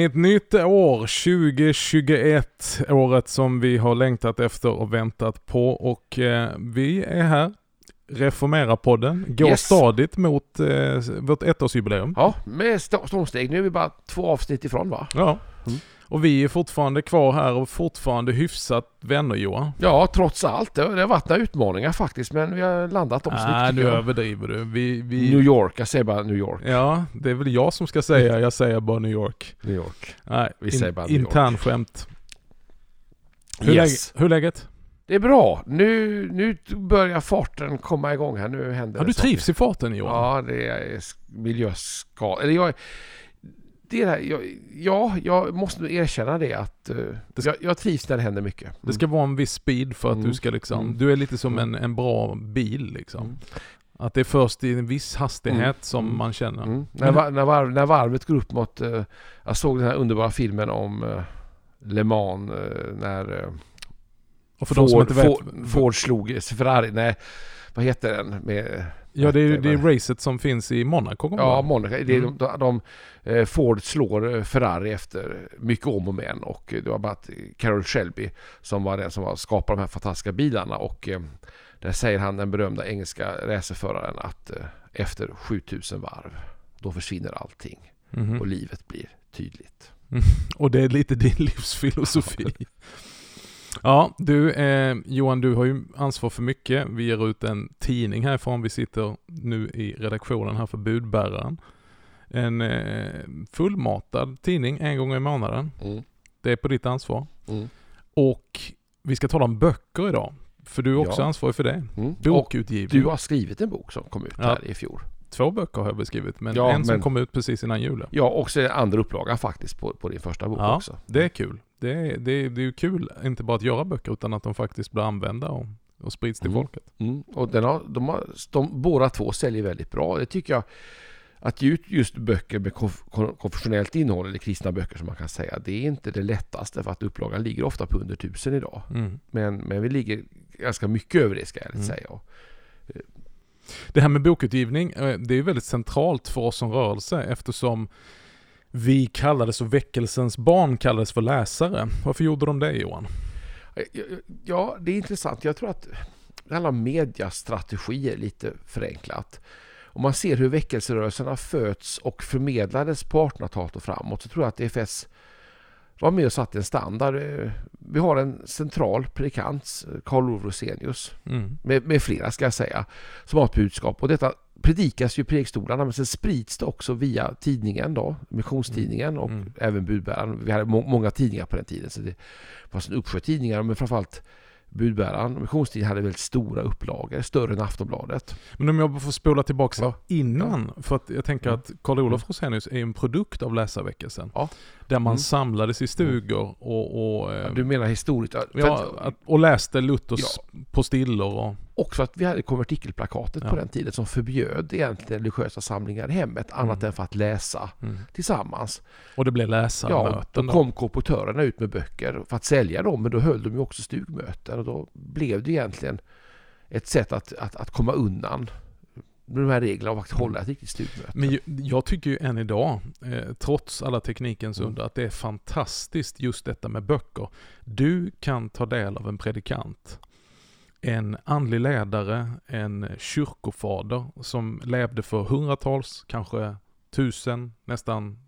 Är i ett nytt år, 2021. Året som vi har längtat efter och väntat på. Och eh, vi är här. Reformera-podden går Yes. stadigt mot eh, vårt ettårsjubileum. Ja, med st- stormsteg. Nu är vi bara två avsnitt ifrån va? Ja. Mm. Och vi är fortfarande kvar här och fortfarande hyfsat vänner Johan. Ja, trots allt. Det, har varit några utmaningar faktiskt, men vi har landat dem snyggt Nej, nu överdriver du. Vi, vi... New York, jag säger bara New York. Ja, det är väl jag som ska säga, jag säger bara New York. New York. Nej, Vi säger bara New York. intern skämt. Hur, Yes. läge, hur läget? Det är bra. Nu, nu börjar farten komma igång här. Nu händer Ja, det du saker. trivs i farten Johan? Ja, det är. Eller jag... Det är det här, jag, ja, jag måste erkänna det att eh, Det- jag, jag trivs när det händer mycket. Det ska vara en viss speed för att Mm. du ska liksom, Mm. du är lite som Mm. en, en bra bil liksom. Mm. Att det är först i en viss hastighet Mm. som Mm. man känner. Mm. När, var, när, varv, när varvet går upp mot... eh, jag såg den här underbara filmen om uh, Le Mans eh, när uh, Och för de som inte vet. Ford, Ford slog Ferrari. Nej, vad heter den? Med, ja, det är det är racet som finns i Monaco. Ja. Monaco. Det är Mm. de, de, eh, Ford slår eh, Ferrari efter mycket om och men och eh, det var bara att Carroll Shelby som var den som skapade de här fantastiska bilarna och eh, där säger han den berömda engelska racerföraren att eh, efter 7000 varv då försvinner allting Mhm. och livet blir tydligt. Och det är lite din livsfilosofi. Ja, du eh, Johan, du har ju ansvar för mycket. Vi ger ut en tidning härifrån. Vi sitter nu i redaktionen här för budbäraren. En eh, fullmatad tidning en gång i månaden. Mm. Det är på ditt ansvar. Mm. Och vi ska tala om böcker idag. För du är också Ja. ansvarig för det. Mm. Bokutgivning. du har skrivit en bok som kom ut Ja. här i fjol. Två böcker har jag beskrivit, men Ja, en som men- kom ut precis innan jul. Ja, och så är det andra upplagan faktiskt på, på din första bok Ja, också. det är kul. Det är, det, är, det är ju kul, inte bara att göra böcker, utan att de faktiskt blir använda och, och sprids till Mm. folket. Mm. Och den har, de, har, de båda två säljer väldigt bra. Det tycker jag. Att ge ut just böcker med konf, kon- konfessionellt innehåll, eller kristna böcker som man kan säga, det är inte det lättaste för att upplagan ligger ofta på under tusen idag. Mm. Men, men vi ligger ganska mycket över det ska jag Mm. säga. Och, Det här med bokutgivning, eh, det är väldigt centralt för oss som rörelse eftersom vi kallades och väckelsens barn kallades för läsare. Varför gjorde de det Johan? Ja, Ja, det är intressant. Jag tror att om mediastrategier lite förenklat. Om man ser hur väckelserörelserna föds och förmedlades på 1800-talet och framåt så tror jag att EFS var med och satte en standard. Eh, Vi har en central predikant, Karl Olof Rosenius, Mm. med, med flera ska jag säga, som har ett budskap. Och detta predikas ju predikstolarna men sen sprids det också via tidningen då, missionstidningen och Mm. även budbäraren. Vi hade må- många tidningar på den tiden så det fanns en uppsjö tidningar men framförallt budbäraren och missionstidningen hade väldigt stora upplagor, större än Aftonbladet. Men om jag får spola tillbaka Ja. innan, för att jag tänker Mm. att Karl Olof Rosenius är en produkt av läsarväckelsen. Ja. Där man Mm. samlades i stugor och, och, eh, Du menar historiskt? Ja, att- och läste Luthers postillor och... Också att vi hade konvertikelplakatet Ja. på den tiden som förbjöd egentligen religiösa samlingar i hemmet annat Mm. än för att läsa Mm. tillsammans. Och det blev Ja, läsarmöten då då. kom korpotörerna ut med böcker för att sälja dem men då höll de ju också stugmöten och då blev det egentligen ett sätt att, att, att komma undan de här reglerna och faktiskt hålla ett riktigt stugmöte. Men jag tycker ju än idag, eh, trots alla teknikens Mm. under, att det är fantastiskt just detta med böcker. Du kan ta del av en predikant, en andlig ledare, en kyrkofader som levde för hundratals, kanske tusen, nästan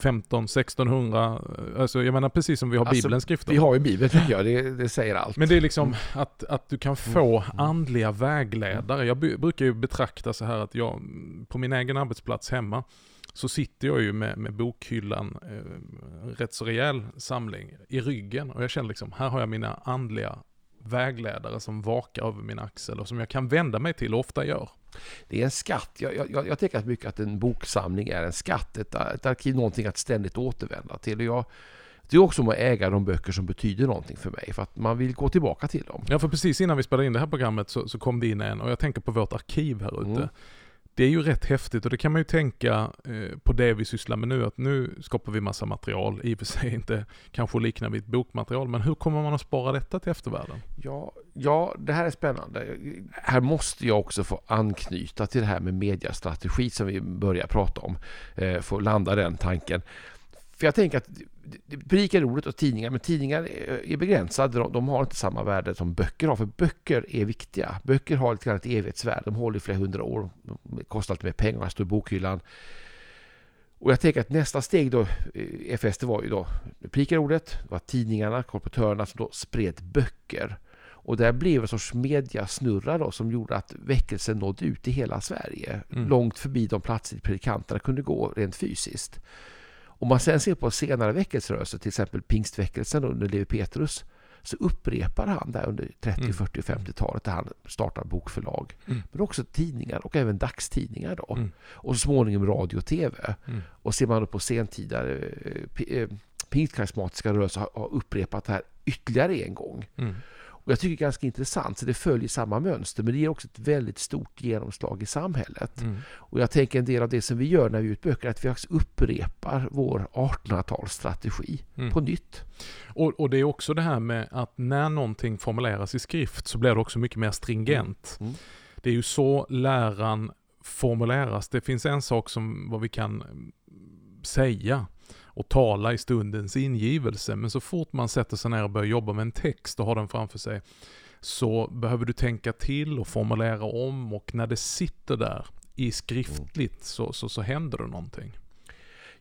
15, 1600, eh, alltså jag menar precis som vi har Alltså, Bibelns skrifter. Vi har ju Bibeln tycker jag, det, det säger allt. Men det är liksom att, att du kan få Mm. andliga vägledare. Jag brukar ju betrakta så här att jag, på min egen arbetsplats hemma, så sitter jag ju med, med bokhyllan, eh, rätt så rejäl samling, i ryggen. Och jag känner liksom, här har jag mina andliga vägledare som vakar över min axel och som jag kan vända mig till och ofta gör. Det är en skatt. Jag, jag, jag tänker mycket att en boksamling är en skatt, ett, ett arkiv, någonting att ständigt återvända till. Och jag, det är också om att äga de böcker som betyder någonting för mig, för att man vill gå tillbaka till dem. Ja, för precis innan vi spelade in det här programmet så, så kom det in en och jag tänker på vårt arkiv här ute. Mm. Det är ju rätt häftigt och det kan man ju tänka eh, på det vi sysslar med nu, att nu skapar vi massa material, i och för sig inte kanske liknar vid ett bokmaterial, men hur kommer man att spara detta till eftervärlden? Ja, ja, det här är spännande. Här måste jag också få anknyta till det här med mediastrategi som vi börjar prata om. Eh, få landa den tanken. För jag tänker att det är roligt och tidningar, men tidningar är begränsade. De har inte samma värde som böcker har, för böcker är viktiga. Böcker har lite grann ett evighetsvärde. De håller i flera hundra år. De kostar lite mer pengar, står i bokhyllan. Och jag tänker att nästa steg då, FS, det var ju då Prikarordet, det var tidningarna, korporatörerna som då spred böcker. Och där blev en sorts mediasnurra då som gjorde att väckelsen nådde ut i hela Sverige. Mm. Långt förbi de platser predikanterna kunde gå rent fysiskt. Om man sen ser på senare väckelserörelser, till exempel pingstväckelsen under Levi Petrus, så upprepar han där under 30, mm. 40 och 50-talet där han startar bokförlag. Mm. Men också tidningar och även dagstidningar då. Mm. Och så småningom radio och tv. Mm. Och ser man då på sentida eh, eh, pingstkarismatiska rörelser har upprepat det här ytterligare en gång. Och jag tycker det är ganska intressant, så det följer samma mönster men det ger också ett väldigt stort genomslag i samhället. Mm. Och jag tänker en del av det som vi gör när vi ut böcker, att vi upprepar vår 1800-talsstrategi mm. på nytt. Och, och, det är också det här med att när någonting formuleras i skrift så blir det också mycket mer stringent. Mm. mm. Det är ju så läran formuleras. Det finns en sak som vad vi kan säga och tala i stundens ingivelse. Men så fort man sätter sig ner och börjar jobba med en text och har den framför sig så behöver du tänka till och formulera om och när det sitter där i skriftligt så, så, så händer det någonting.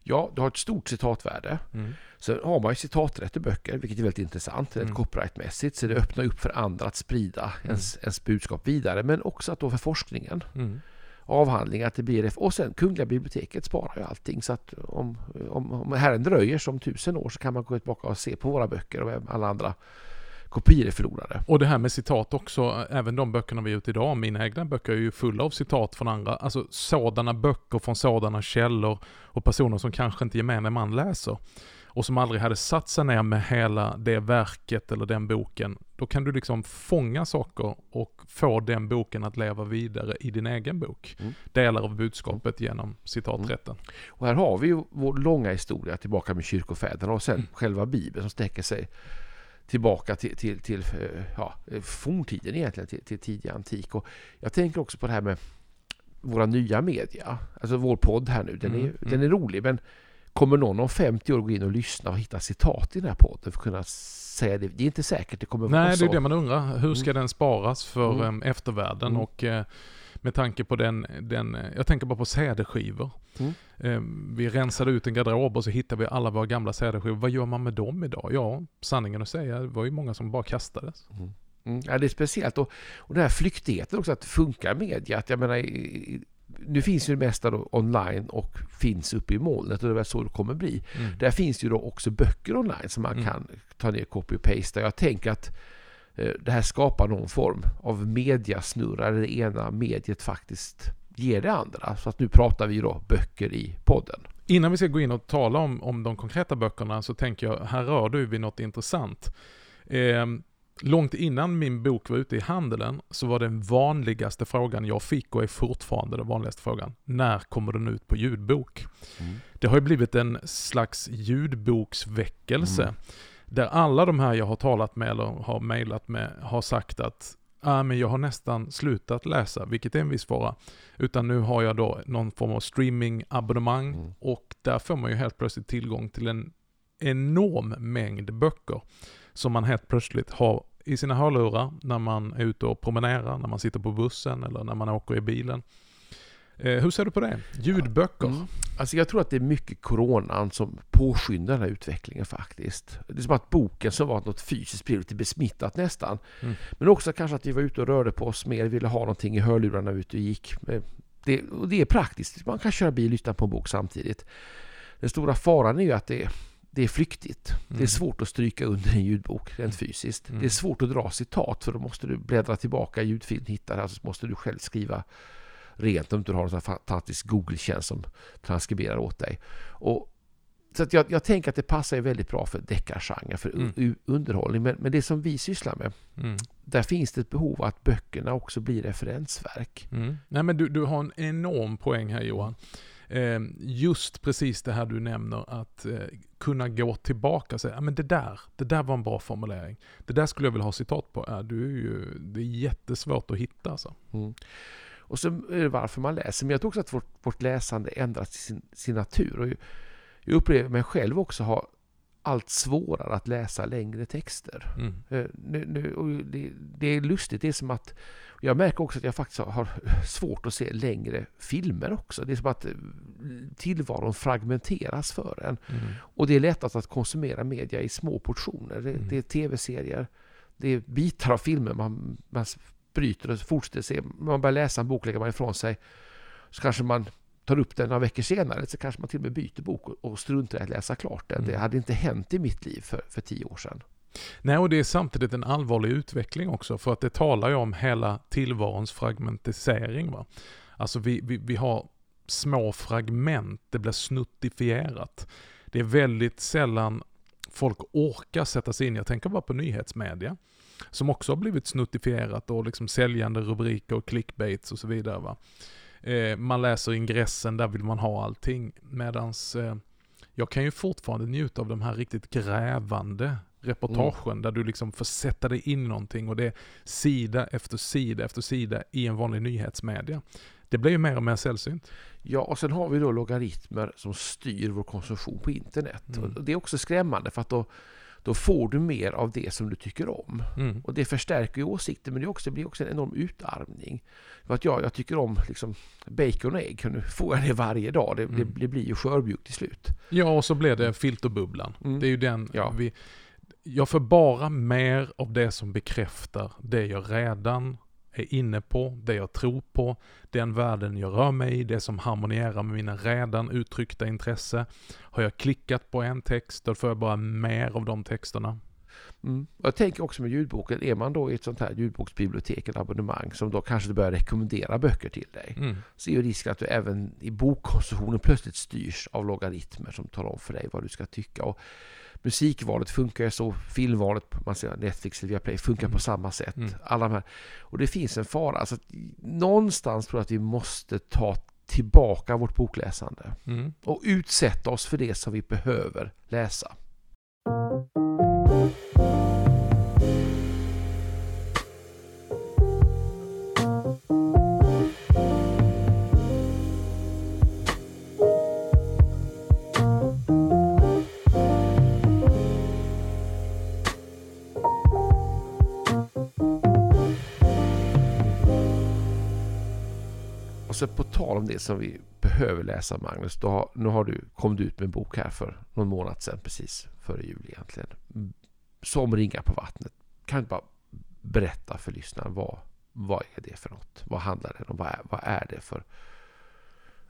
Ja, du har ett stort citatvärde. Mm. Sen har man ju citaträtt i böcker, vilket är väldigt intressant. Mm. Copyrightmässigt, så det öppnar upp för andra att sprida mm. ens, ens budskap vidare. Men också att då för forskningen. Mm avhandlingar till BRF Och sen Kungliga biblioteket sparar ju allting. Så att om, om, om Herren dröjer som tusen år så kan man gå tillbaka och se på våra böcker och alla andra kopior är förlorade. Och det här med citat också, även de böckerna vi har ut idag, mina egna böcker är ju fulla av citat från andra, alltså sådana böcker från sådana källor och personer som kanske inte gemene man läser och som aldrig hade satt sig ner med hela det verket eller den boken, då kan du liksom fånga saker och få den boken att leva vidare i din egen bok. Mm. Delar av budskapet mm. genom citaträtten. Mm. Och här har vi ju vår långa historia tillbaka med kyrkofäderna och sen mm. själva Bibeln som sträcker sig tillbaka till, till, till eh, ja, forntiden egentligen, till, till tidig antik. Och jag tänker också på det här med våra nya media. Alltså vår podd här nu, den är, mm. den är mm. rolig men Kommer någon om 50 år gå in och lyssna och hitta citat i den här podden för att kunna säga det? Det är inte säkert det kommer Nej, vara så. Nej, det är det man undrar. Hur ska mm. den sparas för mm. Ehm, eftervärlden? Mm. Och eh, med tanke på den, den, jag tänker bara på CD-skivor. Mm. Ehm, vi rensade ut en garderob och så hittade vi alla våra gamla CD-skivor. Vad gör man med dem idag? Ja, sanningen att säga, det var ju många som bara kastades. Mm. Mm. Ja, det är speciellt. Och, och den här flyktigheten också, att det funkar media. Att jag menar, nu finns ju det mesta online och finns uppe i molnet och det är väl så det kommer bli. Mm. Där finns ju då också böcker online som man mm. kan ta ner copy och paste. Jag tänker att eh, det här skapar någon form av mediasnurra där det ena mediet faktiskt ger det andra. Så att nu pratar vi då böcker i podden. Innan vi ska gå in och tala om, om de konkreta böckerna så tänker jag, här rör du vid något intressant. Eh, Långt innan min bok var ute i handeln så var den vanligaste frågan jag fick och är fortfarande den vanligaste frågan. När kommer den ut på ljudbok? Mm. Det har ju blivit en slags ljudboksväckelse. Mm. Där alla de här jag har talat med eller har mejlat med har sagt att ah, men jag har nästan slutat läsa, vilket är en viss fara. Utan nu har jag då någon form av streamingabonnemang mm. och där får man ju helt plötsligt tillgång till en enorm mängd böcker som man helt plötsligt har i sina hörlurar när man är ute och promenerar, när man sitter på bussen eller när man åker i bilen. Eh, hur ser du på det? Ljudböcker? Mm. Alltså jag tror att det är mycket coronan som påskyndar den här utvecklingen faktiskt. Det är som att boken som var något fysiskt blev lite besmittat nästan. Mm. Men också kanske att vi var ute och rörde på oss mer, ville ha någonting i hörlurarna ute och gick. Det, och det är praktiskt, man kan köra bil och lyssna på en bok samtidigt. Den stora faran är ju att det det är flyktigt. Mm. Det är mm. svårt att stryka under en ljudbok rent fysiskt. Mm. Det är svårt att dra citat för då måste du bläddra tillbaka i ljudfilen, hitta det, alltså måste du själv skriva rent om du har en fantastisk Google-tjänst som transkriberar åt dig. Och, så jag, jag tänker att det passar väldigt bra för deckargenre, för mm. underhållning. Men, men, det som vi sysslar med, mm. där finns det ett behov att böckerna också blir referensverk. Mm. Nej men du, du har en enorm poäng här Johan. Ehm, just precis det här du nämner, att eh, kunna gå tillbaka och säga, men det där, det där var en bra formulering. Det där skulle jag vilja ha citat på. Du är ju, det är jättesvårt att hitta alltså. Mm. Och så är det varför man läser. Men jag tror också att vårt, vårt läsande ändras till sin, sin natur. Och jag upplever mig själv också ha allt svårare att läsa längre texter. Mm. Eh, Nu, nu, det, det är lustigt, det är som att jag märker också att jag faktiskt har svårt att se längre filmer också. Det är som att eh, tillvaron fragmenteras för en. Mm. Och det är lättast att konsumera media i små portioner. Det, Mm. det är tv-serier, det är bitar av filmer man, man bryter och fortsätter se. Man börjar läsa en bok, lägger man ifrån sig. Så kanske man tar upp den några veckor senare, så kanske man till och med byter bok och, och struntar i att läsa klart den. Mm. Det hade inte hänt i mitt liv för, för tio år sedan. Nej, och det är samtidigt en allvarlig utveckling också, för att det talar ju om hela tillvarons fragmentisering. Va? Alltså vi, vi, vi har små fragment, det blir snuttifierat. Det är väldigt sällan folk orkar sätta sig in, jag tänker bara på nyhetsmedia, som också har blivit snuttifierat och liksom säljande rubriker och clickbaits och så vidare. Va? Eh, man läser ingressen, där vill man ha allting, medans eh, jag kan ju fortfarande njuta av de här riktigt grävande reportagen där du liksom får sätta dig in i någonting och det är sida efter sida efter sida i en vanlig nyhetsmedia. Det blir ju mer och mer sällsynt. Ja, och sen har vi då logaritmer som styr vår konsumtion på internet. Mm. Och det är också skrämmande för att då, då får du mer av det som du tycker om. Mm. Och det förstärker ju åsikter men det, också, det blir också en enorm utarmning. För att jag, jag tycker om liksom bacon och ägg, nu får jag det varje dag. Det, det, Mm. det blir ju skörbjuggt till slut. Ja, och så blir det filterbubblan. Mm. Det är ju den Ja. vi... Jag får bara mer av det som bekräftar det jag redan är inne på, det jag tror på, den världen jag rör mig i, det som harmonierar med mina redan uttryckta intresse. Har jag klickat på en text, då får jag bara mer av de texterna. Mm. Jag tänker också med ljudboken, är man då i ett sånt här ljudboksbibliotek, ett abonnemang som då kanske börjar rekommendera böcker till dig. Mm. Så är ju risken att du även i bokkonsumtionen plötsligt styrs av logaritmer som talar om för dig vad du ska tycka. Och musikvalet funkar ju så, filmvalet, man ser Netflix eller Viaplay, funkar Mm. på samma sätt. Mm. Alla de här. Och det finns en fara. Alltså, att någonstans tror jag att vi måste ta tillbaka vårt bokläsande Mm. och utsätta oss för det som vi behöver läsa. Tal om det som vi behöver läsa Magnus. Då nu har du, kom du ut med en bok här för någon månad sedan precis före jul egentligen. Som ringar på vattnet. Kan du bara berätta för lyssnaren vad, vad är det för något? Vad handlar det om? Vad är, vad är det för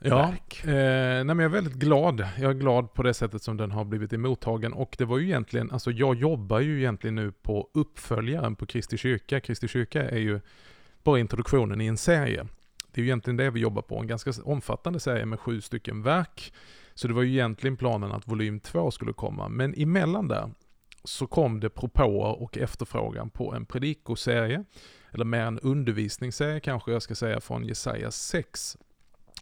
Ja, verk? eh, nej men jag är väldigt glad. Jag är glad på det sättet som den har blivit emottagen. Och det var ju egentligen, alltså jag jobbar ju egentligen nu på uppföljaren på Kristi kyrka. Kristi kyrka är ju bara introduktionen i en serie. Det är ju egentligen det vi jobbar på, en ganska omfattande serie med sju stycken verk. Så det var ju egentligen planen att volym två skulle komma. Men emellan där så kom det propåer och efterfrågan på en predikoserie, eller mer en undervisningsserie kanske jag ska säga, från Jesaja 6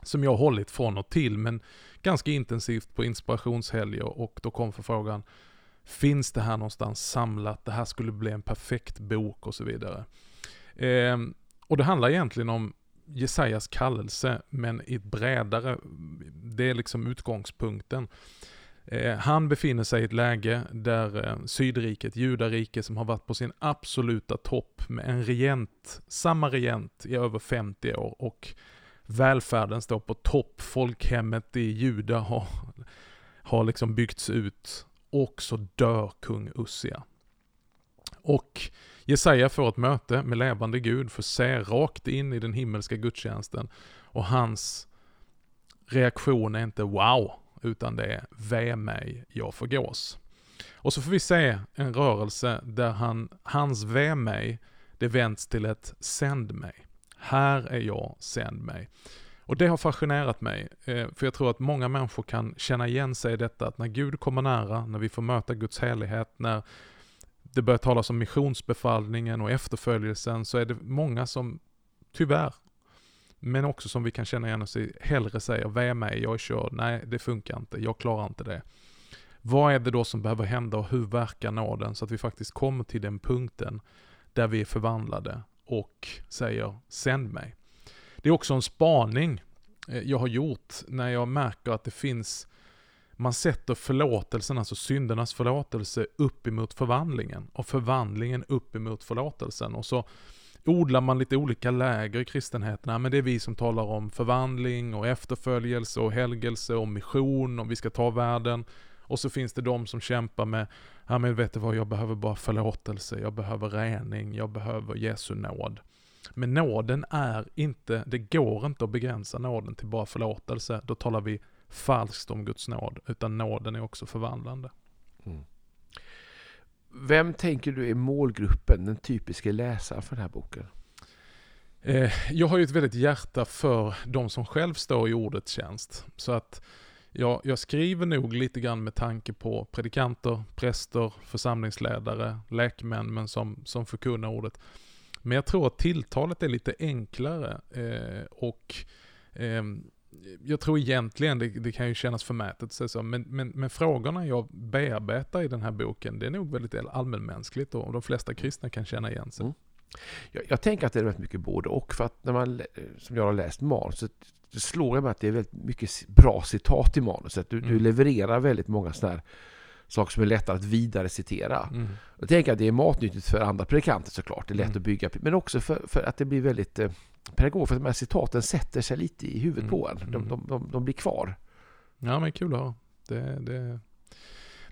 som jag har hållit från och till, men ganska intensivt på inspirationshelger och då kom förfrågan, finns det här någonstans samlat, det här skulle bli en perfekt bok och så vidare. Eh, och det handlar egentligen om Jesajas kallelse, men i ett bredare, det är liksom utgångspunkten. Eh, han befinner sig i ett läge där eh, Sydriket, Judariket, som har varit på sin absoluta topp med en regent, samma regent i över 50 år och välfärden står på topp, folkhemmet i Juda har, har liksom byggts ut och så dör kung Ussia. Och Jesaja får ett möte med levande Gud, får se rakt in i den himmelska gudstjänsten och hans reaktion är inte wow, utan det är ve mig, jag förgås. Och så får vi se en rörelse där han, hans ve mig, det vänds till ett sänd mig. Här är jag, sänd mig. Och det har fascinerat mig, eh, för jag tror att många människor kan känna igen sig i detta, att när Gud kommer nära, när vi får möta Guds helighet, när det börjar talas om missionsbefallningen och efterföljelsen, så är det många som, tyvärr, men också som vi kan känna igen oss i, hellre säger ve mig, jag är körd, nej det funkar inte, jag klarar inte det. Vad är det då som behöver hända och hur verkar nåden så att vi faktiskt kommer till den punkten där vi är förvandlade och säger sänd mig. Det är också en spaning eh, jag har gjort när jag märker att det finns man sätter förlåtelsen, alltså syndernas förlåtelse, upp emot förvandlingen och förvandlingen upp emot förlåtelsen. Och så odlar man lite olika läger i kristenheten. Ja, men det är vi som talar om förvandling och efterföljelse och helgelse och mission och vi ska ta världen. Och så finns det de som kämpar med, ja men vet du vad, jag behöver bara förlåtelse, jag behöver rening, jag behöver Jesu nåd. Men nåden är inte, det går inte att begränsa nåden till bara förlåtelse. Då talar vi falskt om Guds nåd, utan nåden är också förvandlande. Mm. Vem tänker du är målgruppen, den typiska läsaren för den här boken? Eh, jag har ju ett väldigt hjärta för de som själv står i ordets tjänst. Så att jag, jag skriver nog lite grann med tanke på predikanter, präster, församlingsledare, läkemän, men som, som förkunnar ordet. Men jag tror att tilltalet är lite enklare eh, och eh, jag tror egentligen, det, det, kan ju kännas förmätet så, så men, men, men frågorna jag bearbetar i den här boken, det är nog väldigt allmänmänskligt och de flesta kristna kan känna igen sig. Mm. Jag, jag, tänker att det är väldigt mycket både och, för att när man, som jag har läst manuset, det slår jag mig att det är väldigt mycket bra citat i manuset. Du, mm. du levererar väldigt många sådana här saker som är lättare att vidare citera. Mm. Jag tänker att det är matnyttigt för andra predikanter såklart. Det är lätt mm. att bygga, men också för, för att det blir väldigt eh, att de här citaten sätter sig lite i huvudet mm. på en. De, mm. de, de, de, blir kvar. Ja, men kul att höra. Det, det,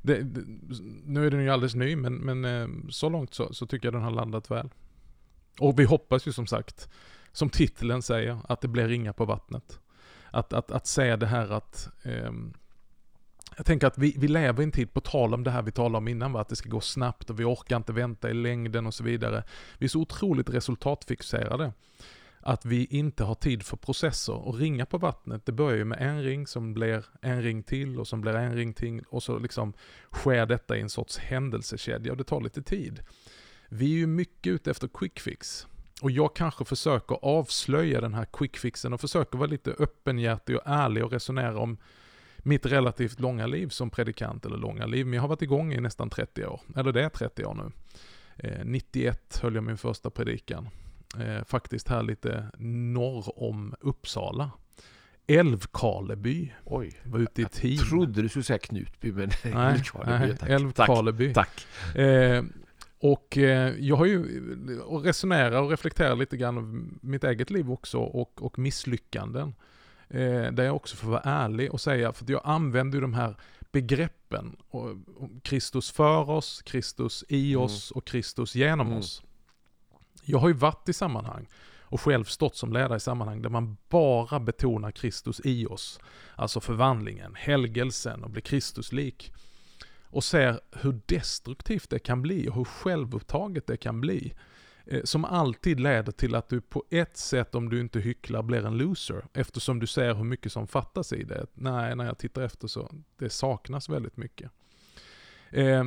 det, nu är den ju alldeles ny, men, men eh, så långt så, så tycker jag den har landat väl. Och vi hoppas ju som sagt, som titeln säger, att det blir ringa på vattnet. Att, att, att säga det här att um, jag tänker att vi, vi lever i en tid, på tal om det här vi talade om innan, va? att det ska gå snabbt och vi orkar inte vänta i längden och så vidare. Vi är så otroligt resultatfixerade att vi inte har tid för processer och ringa på vattnet. Det börjar ju med en ring som blir en ring till och som blir en ring till och så liksom sker detta i en sorts händelsekedja och det tar lite tid. Vi är ju mycket ute efter quick fix. Och jag kanske försöker avslöja den här quick fixen och försöker vara lite öppenhjärtig och ärlig och resonera om mitt relativt långa liv som predikant, eller långa liv, men jag har varit igång i nästan 30 år. Eller det är 30 år nu. Eh, 91 höll jag min första predikan. Eh, faktiskt här lite norr om Uppsala. Älvkarleby. Oj, var ute i team. Jag trodde du skulle säga Knutby, men Älvkarleby. Nej, Älvkarleby. Tack. tack. Eh, och eh, jag har ju och resonerar och reflekterar lite grann om mitt eget liv också och, och misslyckanden. Eh, där jag också får vara ärlig och säga, för jag använder ju de här begreppen. Och, och Kristus för oss, Kristus i mm. oss och Kristus genom mm. oss. Jag har ju varit i sammanhang och själv stått som ledare i sammanhang där man bara betonar Kristus i oss. Alltså förvandlingen, helgelsen och bli Kristuslik. Och ser hur destruktivt det kan bli och hur självupptaget det kan bli. Eh, som alltid leder till att du på ett sätt, om du inte hycklar, blir en loser. Eftersom du ser hur mycket som fattas i det. Nej, när jag tittar efter så, det saknas väldigt mycket. Eh,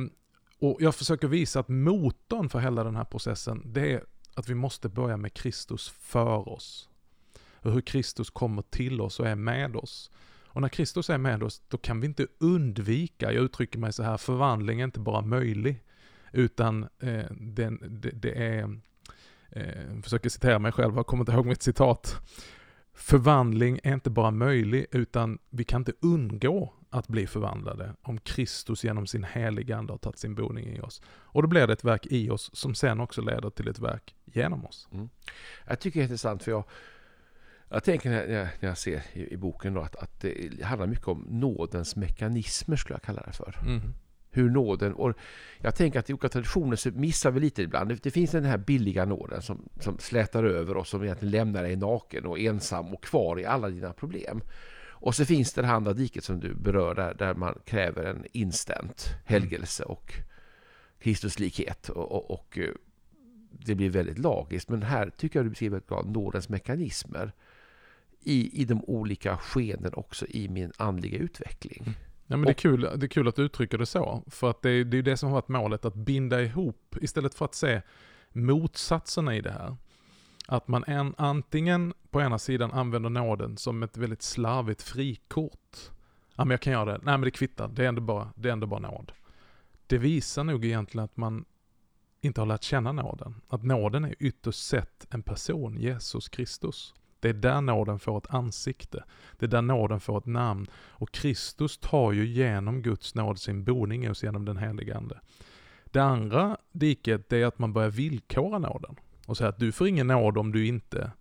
och jag försöker visa att motorn för hela den här processen, det är att vi måste börja med Kristus för oss. Och hur Kristus kommer till oss och är med oss. Och när Kristus är med oss, då kan vi inte undvika, jag uttrycker mig så här, förvandling är inte bara möjlig, utan eh, det, det, det, är eh, försöker citera mig själv, jag kommer inte ihåg mitt citat. Förvandling är inte bara möjlig, utan vi kan inte undgå att bli förvandlade om Kristus genom sin heliga ande har tagit sin boning i oss. Och då blir det ett verk i oss som sen också leder till ett verk genom oss. Mm. Jag tycker det är intressant för jag, jag tänker när jag, när jag ser i, i boken då att, att det handlar mycket om nådens mekanismer skulle jag kalla det för. Mm hur nåden... Och jag tänker att i olika traditioner så missar vi lite ibland. Det finns den här billiga nåden som, som slätar över oss, som egentligen lämnar dig naken och ensam och kvar i alla dina problem. Och så finns det det andra diket som du berör där, där man kräver en instant helgelse och Kristuslikhet. Och, och, och eh, det blir väldigt lagiskt. Men här tycker jag du beskriver bra nådens mekanismer i, i de olika skenen också i min andliga utveckling. Mm. Ja, men det, är kul, det är kul att du uttrycker det så. För att det är, det är det som har varit målet, att binda ihop istället för att se motsatserna i det här. Att man en, antingen på ena sidan använder nåden som ett väldigt slarvigt frikort. Ja men jag kan göra det, nej men det kvittar, det är ändå bara, det är ändå bara nåd. Det visar nog egentligen att man inte har lärt känna nåden. Att nåden är ytterst sett en person, Jesus Kristus. Det är där nåden får ett ansikte. Det är där nåden får ett namn. Och Kristus tar ju genom Guds nåd sin boning i oss genom den helige Ande. Det andra diket det är att man börjar villkora nåden. Och säga att du får ingen nåd om du inte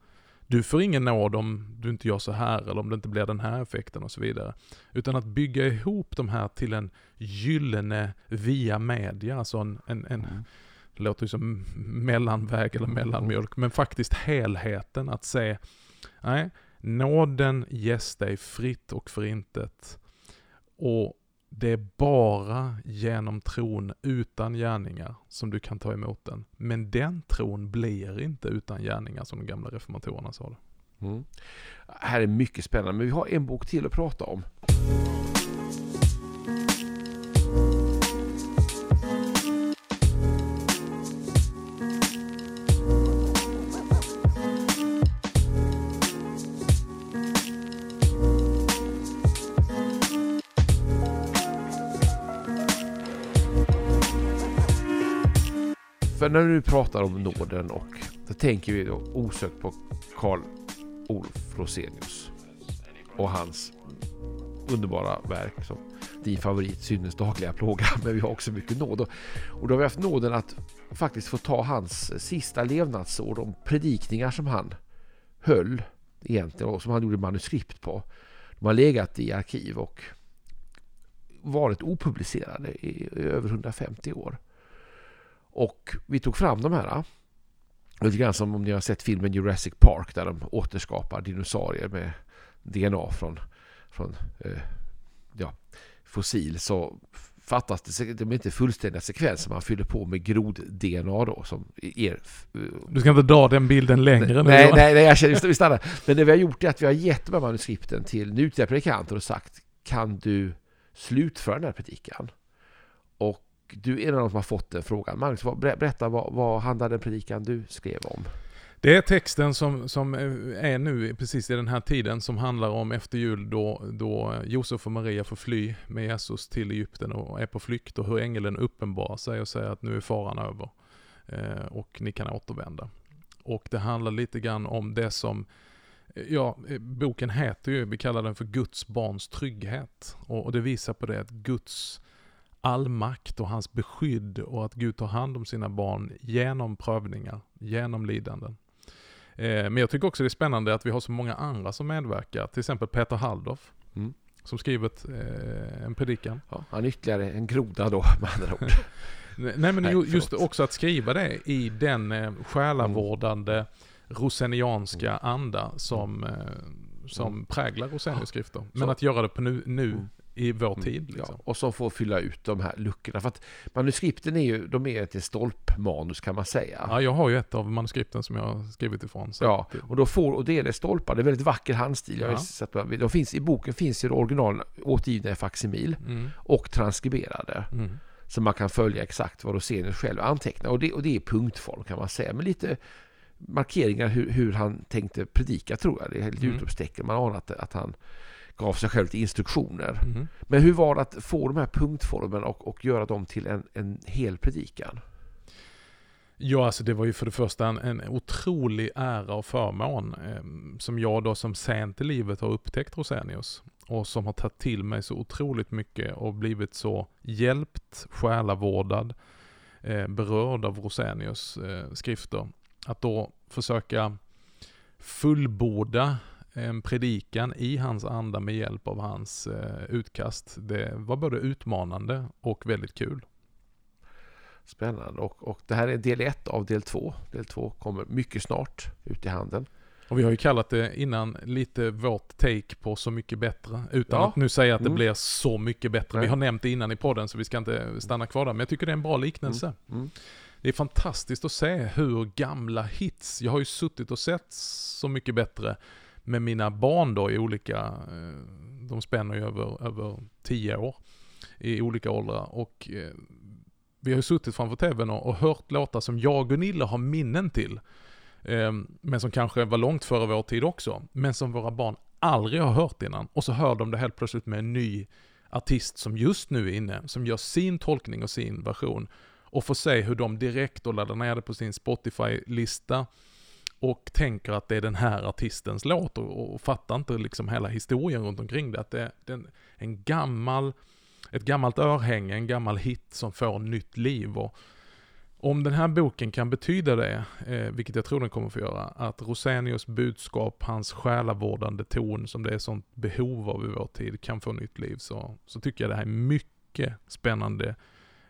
du får ingen nåd om du inte gör så här eller om det inte blir den här effekten och så vidare. Utan att bygga ihop de här till en gyllene via media, alltså en, en, en mm. det låter ju som mellanväg eller mellanmjölk, men faktiskt helheten att se, nej, nåden ges dig fritt och förintet. Och det är bara genom tron utan gärningar som du kan ta emot den. Men den tron blir inte utan gärningar som de gamla reformatorerna sa det. Mm. Här är mycket spännande, men vi har en bok till att prata om. För när du pratar om nåden och då tänker vi då osökt på Karl Olof Rosenius och hans underbara verk som din favorit Synnes dagliga plåga. Men vi har också mycket nåd. Och då har vi haft nåden att faktiskt få ta hans sista levnadsår, de predikningar som han höll egentligen och som han gjorde manuskript på. De har legat i arkiv och varit opublicerade i över 150 år. Och vi tog fram de här. Lite grann som om ni har sett filmen Jurassic Park där de återskapar dinosaurier med DNA från, från eh, ja, fossil. Så fattas det, de är inte fullständiga sekvenser. Man fyller på med grod-DNA då som er... Du ska inte dra den bilden längre nu Nej, nej, nej, jag känner, vi stannar. Men det vi har gjort är att vi har gett de här manuskripten till nutida predikanter och sagt kan du slutföra den här predikan? Och du är en av de som har fått den frågan. Magnus, berätta vad, vad handlar den predikan du skrev om? Det är texten som, som är nu precis i den här tiden som handlar om efter jul då, då Josef och Maria får fly med Jesus till Egypten och är på flykt och hur ängeln uppenbarar sig och säger att nu är faran över eh, och ni kan återvända. Och det handlar lite grann om det som eh, Ja, boken heter ju, vi kallar den för Guds barns trygghet. Och, och det visar på det att Guds all makt och hans beskydd och att Gud tar hand om sina barn genom prövningar, genom lidanden. Eh, men jag tycker också det är spännande att vi har så många andra som medverkar, till exempel Peter Halldorf. Mm. Som skrivit eh, en predikan. Ja, han är ytterligare en groda då med andra ord. Nej men Nej, just också att skriva det i den eh, själavårdande mm. rosenianska mm. anda som, som mm. präglar Rosenius skrifter. Men så. att göra det på nu, nu mm i vår mm, tid. Liksom. Ja, och som får fylla ut de här luckorna. För att manuskripten är ju, de är ett stolpmanus kan man säga. Ja, jag har ju ett av manuskripten som jag har skrivit ifrån. ja, och, då får, och det är det stolpar. Det är väldigt vacker handstil. Ja. Sett, de finns, I boken finns ju original återgivna i facsimil mm. och transkriberade. Mm. Så man kan följa exakt vad Rosenius själv antecknar. Och det, och det är punktform kan man säga. Men lite markeringar hur, hur han tänkte predika tror jag. Det är lite mm. utropstecken. Man anar att, att han gav sig själv lite instruktioner. Mm. Men hur var det att få de här punktformen och, och göra dem till en, en hel predikan? Ja, alltså det var ju för det första en, en otrolig ära och förmån eh, som jag då som sent i livet har upptäckt Rosenius och som har tagit till mig så otroligt mycket och blivit så hjälpt, själavårdad, eh, berörd av Rosenius eh, skrifter. Att då försöka fullborda en predikan i hans anda med hjälp av hans eh, utkast. Det var både utmanande och väldigt kul. Spännande och, och det här är del ett av del två. Del två kommer mycket snart ut i handeln. Och vi har ju kallat det innan lite vårt take på Så mycket bättre. Utan ja. att nu säga att det mm. blir så mycket bättre. Nej. Vi har nämnt det innan i podden så vi ska inte stanna kvar där. Men jag tycker det är en bra liknelse. Mm. Mm. Det är fantastiskt att se hur gamla hits, jag har ju suttit och sett Så mycket bättre med mina barn då i olika, eh, de spänner ju över, över tio år i olika åldrar och eh, vi har ju suttit framför tvn och, och hört låtar som jag och Gunilla har minnen till. Eh, men som kanske var långt före vår tid också. Men som våra barn aldrig har hört innan. Och så hör de det helt plötsligt med en ny artist som just nu är inne, som gör sin tolkning och sin version. Och får se hur de direkt och laddar ner det på sin Spotify-lista och tänker att det är den här artistens låt och, och fattar inte liksom hela historien runt omkring det. Att det, det är en, gammal, ett gammalt örhänge, en gammal hit som får nytt liv. Och om den här boken kan betyda det, eh, vilket jag tror den kommer få göra, att Rosenius budskap, hans själavårdande ton som det är sånt behov av i vår tid kan få nytt liv, så, så tycker jag det här är mycket spännande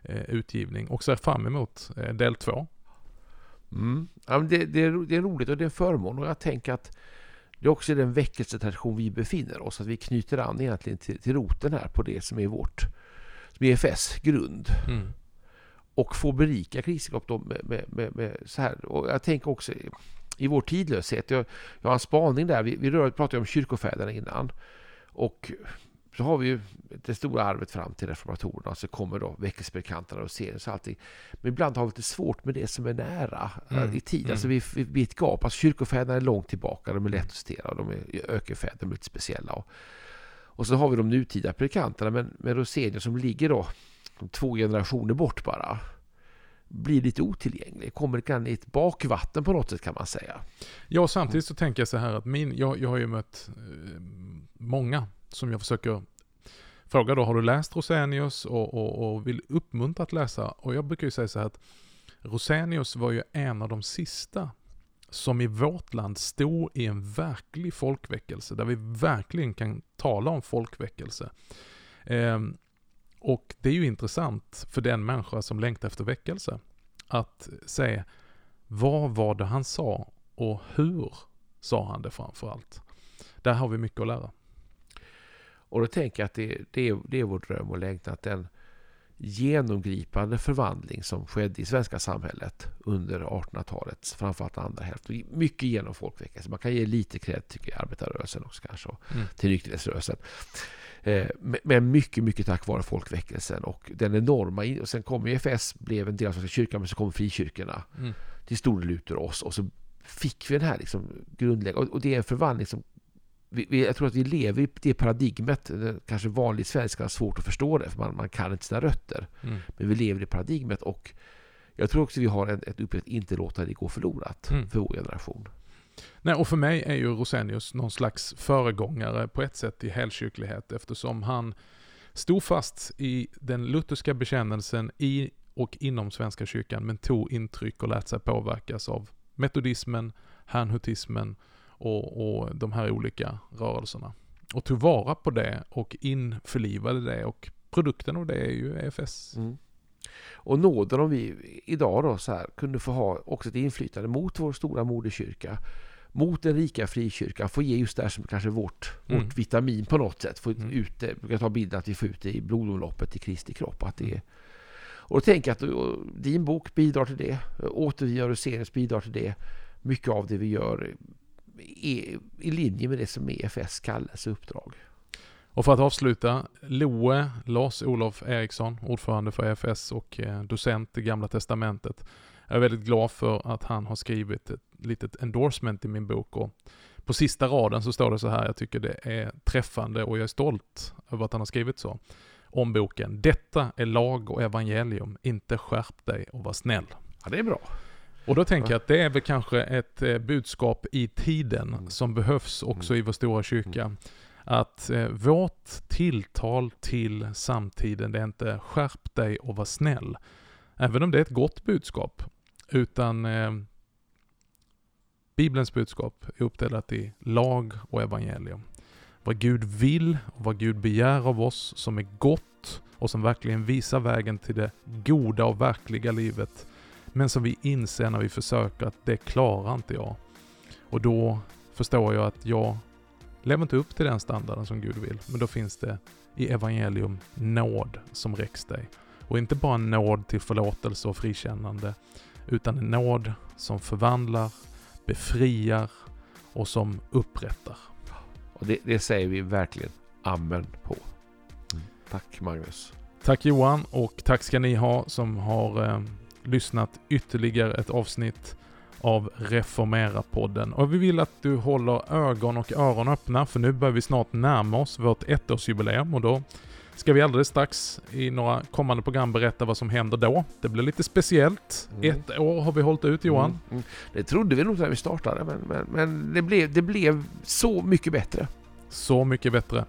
eh, utgivning och ser fram emot eh, del två. Mm. Ja, det, det, är, det är roligt och det är en förmån och jag tänker att det är också den väckelsetradition vi befinner oss, att vi knyter an egentligen till, till roten här på det som är vårt, som är EFS grund. Mm och få berika Kristianskap med, med, med, med, så här. Och jag tänker också i, i vår tidlöshet. Jag, jag har en spaning där. Vi, vi pratade om kyrkofäderna innan. Och så har vi ju det stora arvet fram till reformatorerna. Så kommer då väckelsepredikanterna och serien och allting. Men ibland har vi lite svårt med det som är nära eh, mm. i tid. Mm. Alltså vi, vi, vi ett gap. Alltså kyrkofäderna är långt tillbaka. De är lätt att citera. De är ökenfäder. De är lite speciella. Och, och så har vi de nutida predikanterna. Men med Rosenius som ligger då två generationer bort bara blir lite otillgänglig. Kommer kan i ett bakvatten på något sätt kan man säga. Ja, samtidigt så tänker jag så här att min, jag, jag har ju mött eh, många som jag försöker fråga då, har du läst Rosenius och, och, och, vill uppmuntra att läsa? Och jag brukar ju säga så här att Rosenius var ju en av de sista som i vårt land stod i en verklig folkväckelse, där vi verkligen kan tala om folkväckelse. Eh, och det är ju intressant för den människa som längtar efter väckelse att se vad var det han sa och hur sa han det framför allt. Där har vi mycket att lära. Och då tänker jag att det, det, är, det är vår dröm och längtan att den genomgripande förvandling som skedde i svenska samhället under 1800-talets framförallt andra hälft. Mycket genom folkväckelsen. Man kan ge lite cred tycker jag arbetarrörelsen också kanske mm. till nykterhetsrörelsen. Eh, men mycket, mycket tack vare folkväckelsen och den enorma... Och sen kom ju FS, blev en del av Svenska kyrkan, men så kom frikyrkorna mm. till stor del ut ur oss. Och så fick vi den här liksom grundläggande... Och det är en förvandling som... Vi, vi, jag tror att vi lever i det paradigmet. Kanske vanlig svenska har svårt att förstå det, för man, man kan inte sina rötter. Mm. Men vi lever i paradigmet och jag tror också att vi har ett, ett att inte låta det gå förlorat mm. för vår generation. Nej, och för mig är ju Rosenius någon slags föregångare på ett sätt i helkyrklighet eftersom han stod fast i den lutherska bekännelsen i och inom Svenska kyrkan men tog intryck och lät sig påverkas av metodismen, herrnhutismen och, och de här olika rörelserna. Och tog vara på det och införlivade det och produkten av det är ju EFS. Mm. Och nåden om vi idag då så här kunde få ha också ett inflytande mot vår stora moderkyrka mot den rika frikyrkan, få ge just det här som kanske vårt, mm. vårt vitamin på något sätt. Få mm. ut det, jag brukar ta bilden att vi får ut det i blodomloppet i Kristi kropp. Att det är, och jag att din bok bidrar till det. Återgörelseries bidrar till det. Mycket av det vi gör är i linje med det som EFS kallelseuppdrag. Och för att avsluta, Loe Lars-Olof Eriksson, ordförande för EFS och eh, docent i Gamla Testamentet. Jag är väldigt glad för att han har skrivit ett litet endorsement i min bok och på sista raden så står det så här, jag tycker det är träffande och jag är stolt över att han har skrivit så om boken. Detta är lag och evangelium, inte skärp dig och var snäll. Ja, det är bra. Och då tänker jag att det är väl kanske ett eh, budskap i tiden mm. som behövs också mm. i vår stora kyrka. Mm. Att eh, vårt tilltal till samtiden, det är inte skärp dig och var snäll. Även om det är ett gott budskap. Utan eh, Bibelns budskap är uppdelat i lag och evangelium. Vad Gud vill och vad Gud begär av oss som är gott och som verkligen visar vägen till det goda och verkliga livet. Men som vi inser när vi försöker att det klarar inte jag. Och då förstår jag att jag lever inte upp till den standarden som Gud vill. Men då finns det i evangelium nåd som räcks dig. Och inte bara nåd till förlåtelse och frikännande, utan en nåd som förvandlar, befriar och som upprättar. Och det, det säger vi verkligen amen på. Mm. Tack Magnus. Tack Johan och tack ska ni ha som har eh, lyssnat ytterligare ett avsnitt av Reformera-podden. Och vi vill att du håller ögon och öron öppna för nu börjar vi snart närma oss vårt ettårsjubileum och då ska vi alldeles strax i några kommande program berätta vad som händer då. Det blir lite speciellt. Mm. Ett år har vi hållit ut Johan. Mm, mm. Det trodde vi nog när vi startade, men, men, men det, blev, det blev så mycket bättre. Så mycket bättre.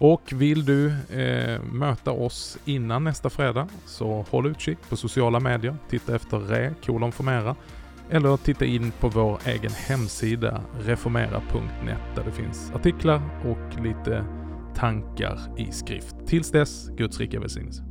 Och vill du eh, möta oss innan nästa fredag så håll utkik på sociala medier. Titta efter re kolon formera. Eller titta in på vår egen hemsida reformera.net där det finns artiklar och lite tankar i skrift. Tills dess, Guds rika välsignelse.